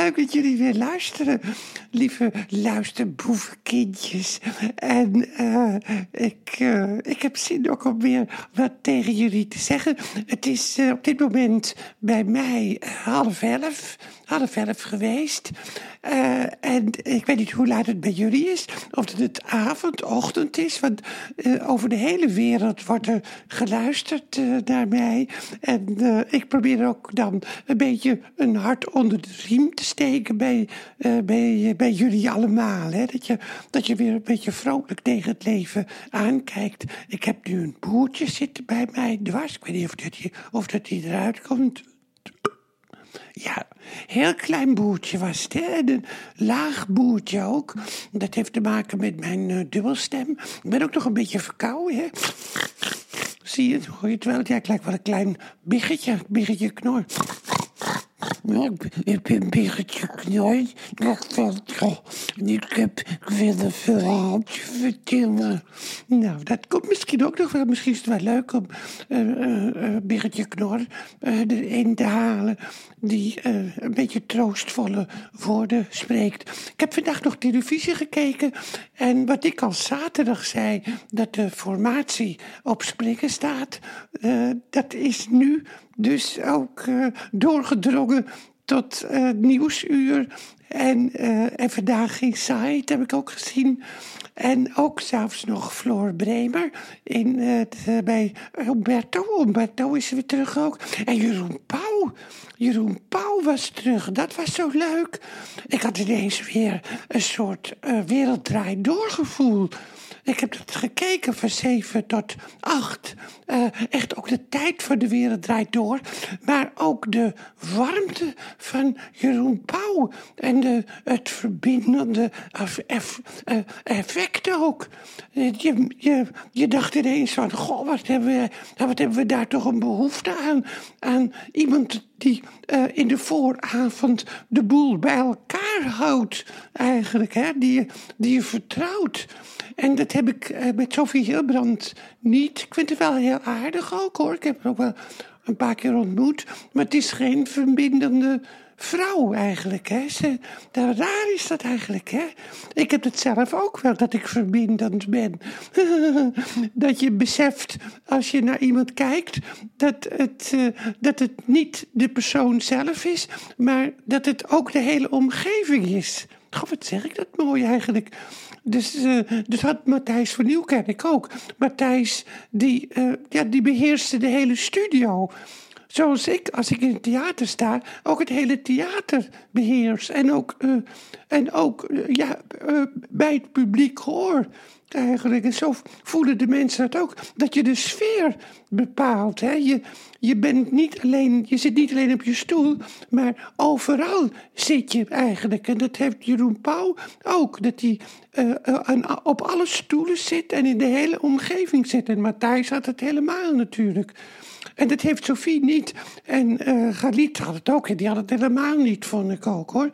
leuk dat jullie weer luisteren, lieve luisterboevenkindjes. En uh, ik, uh, ik heb zin ook om weer wat tegen jullie te zeggen. Het is uh, op dit moment bij mij half elf, half elf geweest. Uh, en ik weet niet hoe laat het bij jullie is. Of het avond, ochtend is. Want uh, over de hele wereld wordt er geluisterd uh, naar mij. En ik probeer ook dan een beetje een hart onder de riem te steken bij, bij, bij jullie allemaal. Hè? Dat, je, dat je weer een beetje vrolijk tegen het leven aankijkt. Ik heb nu een boertje zitten bij mij dwars. Ik weet niet of dat, of dat die eruit komt. Ja, heel klein boertje was het. Een laag boertje ook. Dat heeft te maken met mijn uh, dubbelstem. Ik ben ook nog een beetje verkouden, hè. Zie je, hoor je het wel? Ja, ik lijk wel een klein biggetje, biggetje knor. Ik een biggetje knor. Ik heb, wil een verhaaltje vertellen. Nou, dat komt misschien ook nog wel. Misschien is het wel leuk om uh, uh, knor erin te halen die uh, een beetje troostvolle woorden spreekt. Ik heb vandaag nog televisie gekeken en wat ik al zaterdag zei, dat de formatie op springen staat, uh, dat is nu dus ook uh, doorgedrongen tot nieuwsuur. En, en vandaag in Site heb ik ook gezien. En ook zelfs nog Floor Bremer in, uh, bij Umberto. Umberto is weer terug ook. En Jeroen Pauw. Jeroen Pauw was terug. Dat was zo leuk. Ik had ineens weer een soort uh, werelddraai doorgevoel. Ik heb het gekeken van 7 tot 8. Uh, echt ook de tijd van de wereld draait door. Maar ook de warmte van Jeroen Pauw. En de, het verbindende effect ook. Je, je, je dacht ineens van, goh, wat hebben, we, wat hebben we daar toch een behoefte aan? Aan iemand die uh, in de vooravond de boel bij elkaar houdt, eigenlijk. Hè? Die, die je vertrouwt. En dat heb ik uh, met Sophie Hilbrand niet. Ik vind het wel heel aardig ook hoor. Ik heb haar ook wel een paar keer ontmoet. Maar het is geen verbindende vrouw eigenlijk. Hè? Daar, raar is dat eigenlijk. Hè? Ik heb het zelf ook wel, dat ik verbindend ben. dat je beseft, als je naar iemand kijkt, dat het, uh, dat het niet de persoon zelf is, maar dat het ook de hele omgeving is. Goh, wat zeg ik dat mooi eigenlijk. Dus, uh, had Matthijs van Nieuwkerk ook. Matthijs, die, uh, ja, die beheerste de hele studio. Zoals ik, als ik in het theater sta, ook het hele theater beheers. En ook, uh, en ook ja, bij het publiek hoor eigenlijk. En zo voelen de mensen dat ook. Dat je de sfeer bepaalt. Hè? Je, je, bent niet alleen, je zit niet alleen op je stoel, maar overal zit je eigenlijk. En dat heeft Jeroen Pauw ook. Dat hij uh, op alle stoelen zit en in de hele omgeving zit. En Matthijs had het helemaal natuurlijk. En dat heeft Sophie niet. En uh, Galit had het ook. En die had het helemaal niet, vond ik ook hoor.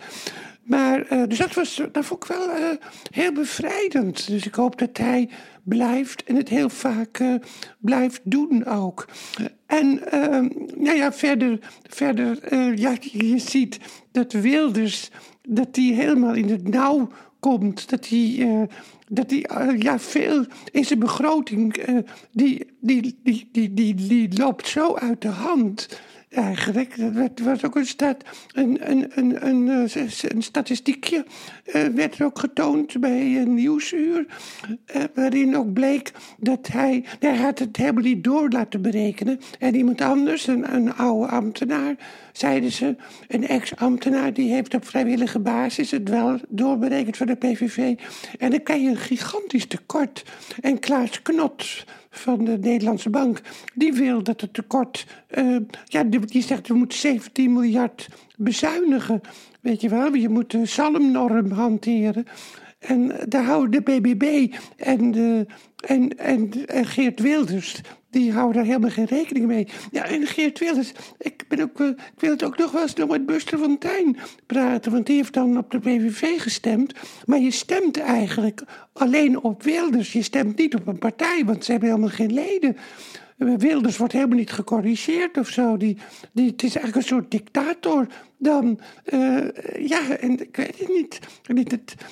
Maar, uh, dus dat, was, dat vond ik wel uh, heel bevrijdend. Dus ik hoop dat hij blijft en het heel vaak blijft doen ook. En nou ja, verder, verder ja, je ziet dat Wilders, dat die helemaal in het nauw komt. Dat hij, dat hij ja, veel in zijn begroting, die, die, die, die, die, die loopt zo uit de hand eigenlijk. Dat was ook een, stat, een, een, een, een, eh, statistiekje, uh, werd er ook getoond bij een nieuwsuur, uh, waarin ook bleek dat hij, hij had het helemaal niet door laten berekenen. En iemand anders, een, een oude ambtenaar, zeiden ze, een ex-ambtenaar, die heeft op vrijwillige basis het wel doorberekend voor de PVV. En dan krijg je een gigantisch tekort. En Klaas Knot van de Nederlandse Bank, die wil dat het tekort, uh, ja, die zegt we moeten 17 miljard bezuinigen. Weet je wel, je moet de salmnorm hanteren. En daar houden de BBB en, de, en, en, en Geert Wilders, die houden daar helemaal geen rekening mee. Ja, en Geert Wilders, ik, ben ook, ik wil het ook nog wel eens met Buster van Tijn praten, want die heeft dan op de PVV gestemd. Maar je stemt eigenlijk alleen op Wilders, je stemt niet op een partij, want ze hebben helemaal geen leden. Wilders wordt helemaal niet gecorrigeerd of zo. Die, die, het is eigenlijk een soort dictator dan. eh, ja, en ik weet het niet.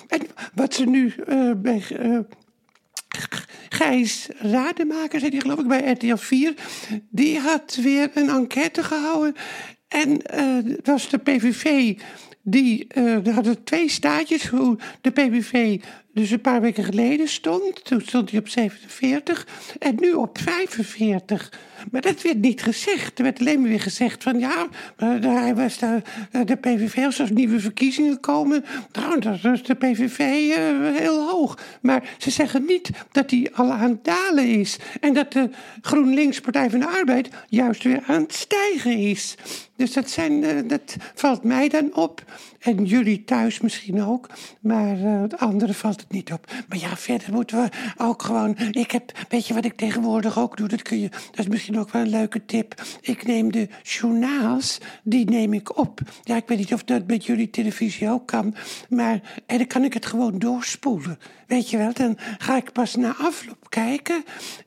en wat ze nu eh, bij eh, Gijs Rademaker, zei die geloof ik bij RTL 4, die had weer een enquête gehouden. En het was de PVV, die eh, er hadden twee staatjes hoe de PVV dus een paar weken geleden stond. Toen stond hij op 47 en nu op 45. Maar dat werd niet gezegd. Er werd alleen maar weer gezegd van ja, maar hij was de, de PVV als er nieuwe verkiezingen komen. Nou, dat is de PVV eh, heel hoog. Maar ze zeggen niet dat hij al aan het dalen is. En dat de GroenLinks Partij van de Arbeid juist weer aan het stijgen is. Dus dat, zijn, eh, dat valt mij dan op. En jullie thuis misschien ook. Maar eh, het andere valt niet op. Maar ja, verder moeten we ook gewoon. Ik heb, weet je wat ik tegenwoordig ook doe? Dat, kun je, dat is misschien ook wel een leuke tip. Ik neem de journaals, die neem ik op. Ja, ik weet niet of dat met jullie televisie ook kan. Maar en dan kan ik het gewoon doorspoelen. Weet je wel, dan ga ik pas na afloop kijken.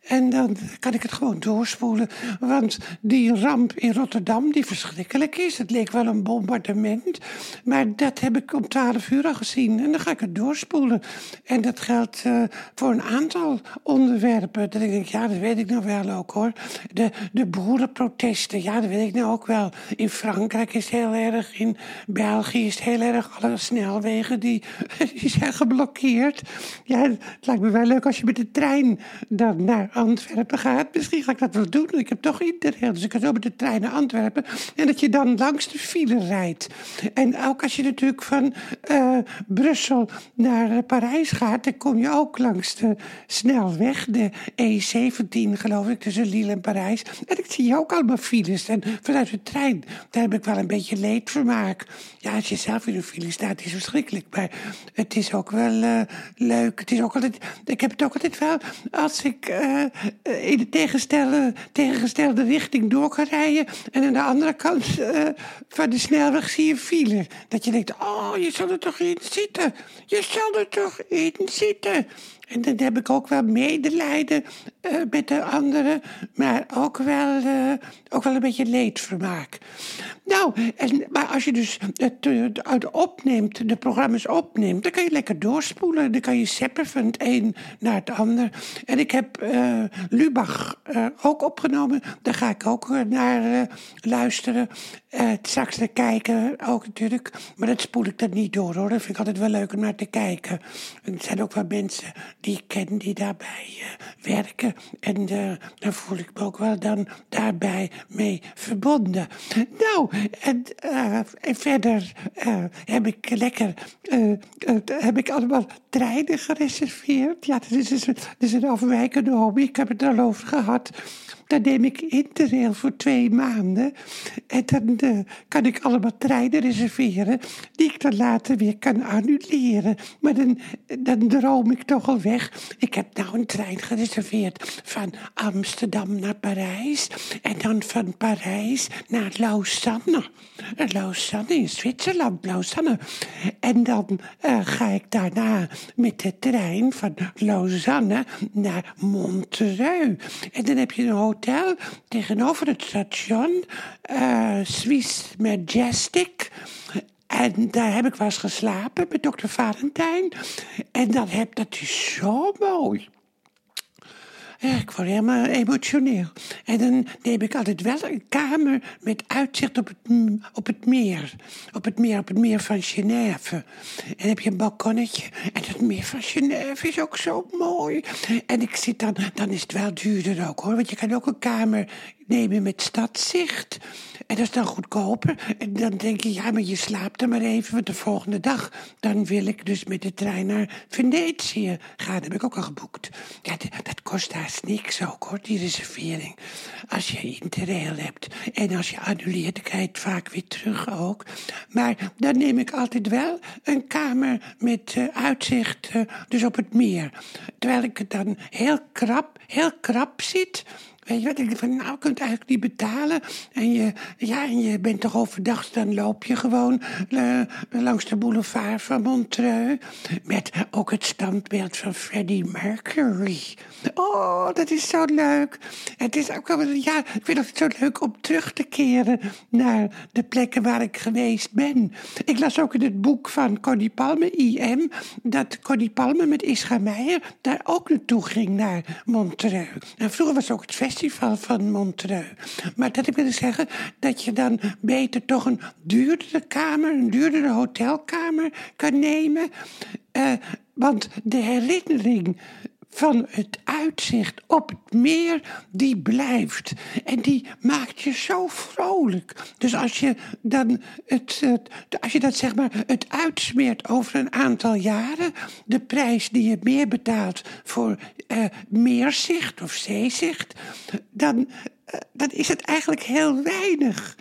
En dan kan ik het gewoon doorspoelen. Want die ramp in Rotterdam, die verschrikkelijk is. Het leek wel een bombardement. Maar dat heb ik om twaalf uur al gezien. En dan ga ik het doorspoelen. En dat geldt eh, voor een aantal onderwerpen. Dan denk ik, ja, dat weet ik nou wel ook hoor. De, de boerenprotesten, ja, dat weet ik nou ook wel. In Frankrijk is het heel erg. In België is het heel erg. Alle snelwegen die, die zijn geblokkeerd. Ja, het lijkt me wel leuk als je met de trein dan naar Antwerpen gaat. Misschien ga ik dat wel doen. Ik heb toch interrail, dus ik kan zo met de trein naar Antwerpen. En dat je dan langs de file rijdt. En ook als je natuurlijk van eh, Brussel naar eh, Parijs gaat, dan kom je ook langs de snelweg, de E17 geloof ik, tussen Lille en Parijs. En ik zie ook allemaal files. En vanuit de trein, daar heb ik wel een beetje leedvermaak. Ja, als je zelf in een file staat, is het verschrikkelijk. Maar het is ook wel eh, leuk. Het is ook altijd, ik heb het ook altijd wel, als ik eh, in de tegenstelde, tegengestelde richting door kan rijden en aan de andere kant eh, van de snelweg zie je file. Dat je denkt, oh, je zal er toch in zitten. Je zal er toch in zitten. En dan heb ik ook wel medelijden eh, met de anderen, maar ook wel, eh, ook wel een beetje leedvermaak. Nou, en, maar als je dus het eh, uit opneemt, de programma's opneemt, dan kan je lekker doorspoelen. Dan kan je zeppen van het een naar het ander. En ik heb Lubach ook opgenomen. Daar ga ik ook naar luisteren. Straks naar kijken ook natuurlijk. Maar dat spoel ik dan niet door hoor. Dat vind ik altijd wel leuk om naar te kijken. En er zijn ook wel mensen die ken die daarbij eh, werken. En eh, dan voel ik me ook wel dan daarbij mee verbonden. Nou, en, eh, en verder heb ik lekker heb ik allemaal treinen gereserveerd. Ja, dat is, dat is een afwijkende hobby. Ik heb het al over gehad. Dan neem ik Interrail voor twee maanden. En dan eh, kan ik allemaal treinen reserveren. Die ik dan later weer kan annuleren. Maar dan, dan droom ik toch al weg. Ik heb nou een trein gereserveerd van Amsterdam naar Parijs. En dan van Parijs naar Lausanne. En Lausanne in Zwitserland, Lausanne. En dan eh, ga ik daarna met de trein van Lausanne naar Montreux. En dan heb je een hotel tegenover het station, eh Swiss Majestic. En daar heb ik wel geslapen met dokter Valentijn. En dan heb, dat is zo mooi. Ik word helemaal emotioneel. En dan neem ik altijd wel een kamer met uitzicht op het, op het meer. Op het meer, op het meer van Genève. En heb je een balkonnetje. En het meer van Genève is ook zo mooi. En ik zit dan, dan is het wel duurder ook hoor. Want je kan ook een kamer nemen met stadzicht. En dat is dan goedkoper. En dan denk je, ja, maar je slaapt er maar even. Want de volgende dag, dan wil ik dus met de trein naar Venetië gaan. Dat heb ik ook al geboekt. Ja, dat kost haast niks ook hoor, die reservering. Als je interrail hebt. En als je annuleert, dan krijg je het vaak weer terug ook. Maar dan neem ik altijd wel een kamer met eh, uitzicht, eh, dus op het meer. Terwijl ik het dan heel krap, heel krap zit Weet je wat? Ik van, nou, je kunt eigenlijk niet betalen. En je, ja, en je bent toch overdag, dan loop je gewoon eh, langs de boulevard van Montreux. Met ook het standbeeld van Freddie Mercury. Oh, dat is zo leuk. Het is ook wel, ja, ik vind het zo leuk om terug te keren naar de plekken waar ik geweest ben. Ik las ook in het boek van Connie Palme, IM, dat Connie Palme met Ischa Meijer daar ook naartoe ging, naar Montreux. En vroeger was ook het festival van Montreux. Maar dat ik wilde zeggen dat je dan beter toch een duurdere kamer, een duurdere hotelkamer kan nemen. Uh, want de herinnering van het uitzicht op het meer, die blijft. En die maakt je zo vrolijk. Dus als je dan het, als je dat zeg maar het uitsmeert over een aantal jaren, de prijs die je meer betaalt voor uh, meerzicht of zeezicht, dan, uh, dan is het eigenlijk heel weinig.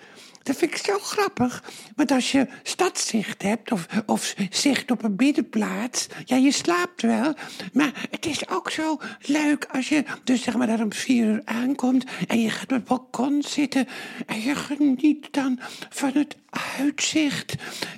Dat vind ik zo grappig. Want als je stadzicht hebt of, of zicht op een binnenplaats, ja, je slaapt wel. Maar het is ook zo leuk als je dus zeg maar daar om vier uur aankomt en je gaat op het balkon zitten en je geniet dan van het uitzicht.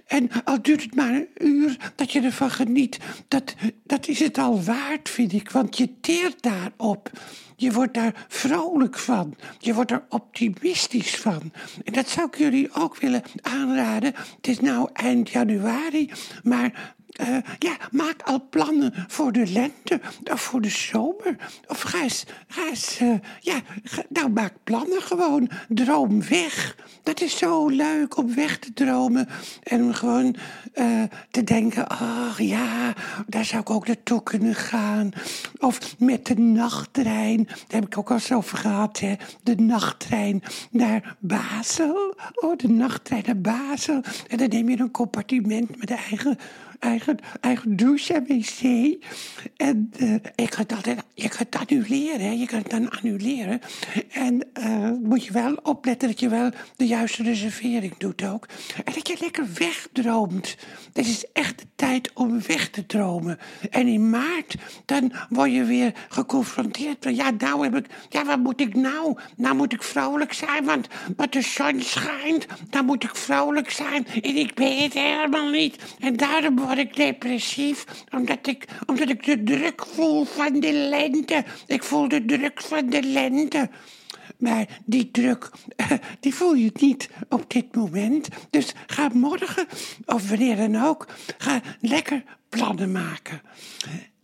En al duurt het maar een uur dat je ervan geniet, dat, dat is het al waard, vind ik. Want je teert daarop. Je wordt daar vrolijk van. Je wordt er optimistisch van. En dat zou ik jullie ook willen aanraden. Het is nou eind januari, maar uh, ja, maak al plannen voor de lente of voor de zomer. Of ga eens, uh, ja, ga, nou maak plannen gewoon. Droom weg. Dat is zo leuk om weg te dromen. En gewoon uh, te denken, ach ja, daar zou ik ook naartoe kunnen gaan. Of met de nachttrein, daar heb ik ook al eens over gehad, hè. De nachttrein naar Basel. Oh, de nachttrein naar Basel. En dan neem je een compartiment met eigen eigen, eigen douche en. En uh, ik het altijd, je kan het annuleren, je kan het dan annuleren. En uh, moet je wel opletten dat je wel de juiste reservering doet ook. En dat je lekker wegdroomt. Dit is echt de tijd om weg te dromen. En in maart, dan word je weer geconfronteerd. Ja, nou heb ik, ja, wat moet ik nou? Nou moet ik vrolijk zijn, want, want de zon schijnt. Dan moet ik vrolijk zijn. En ik ben het helemaal niet. En daarom word ik depressief, omdat ik, omdat ik de druk voel van de lente. Ik voel de druk van de lente. Maar die druk, die voel je niet op dit moment. Dus ga morgen, of wanneer dan ook, ga lekker plannen maken.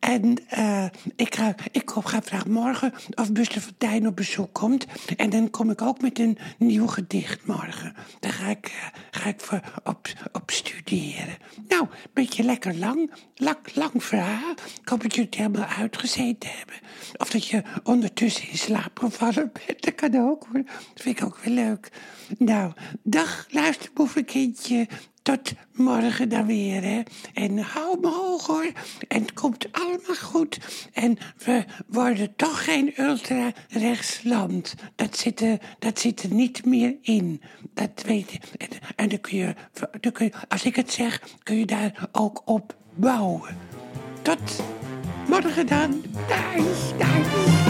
En uh, ik, ga, ik ga vragen morgen of Buster Fontijn op bezoek komt. En dan kom ik ook met een nieuw gedicht morgen. Daar ga ik, uh, ga ik voor op, op Nou, een beetje lekker lang, lang, lang verhaal. Ik hoop dat het helemaal uitgezeten hebben. Of dat je ondertussen in slaap gevallen bent. Dat kan ook hoor. Dat vind ik ook wel leuk. Nou, dag luisterboevenkindje. Tot morgen dan weer, hè. En hou me hoog, hoor. En het komt allemaal goed. En we worden toch geen ultra-rechtsland. Dat zit, er, dat zit niet meer in. Dat weet je. En, dan, kun je, dan kun je, als ik het zeg, kun je daar ook op bouwen. Tot morgen dan. Thuis.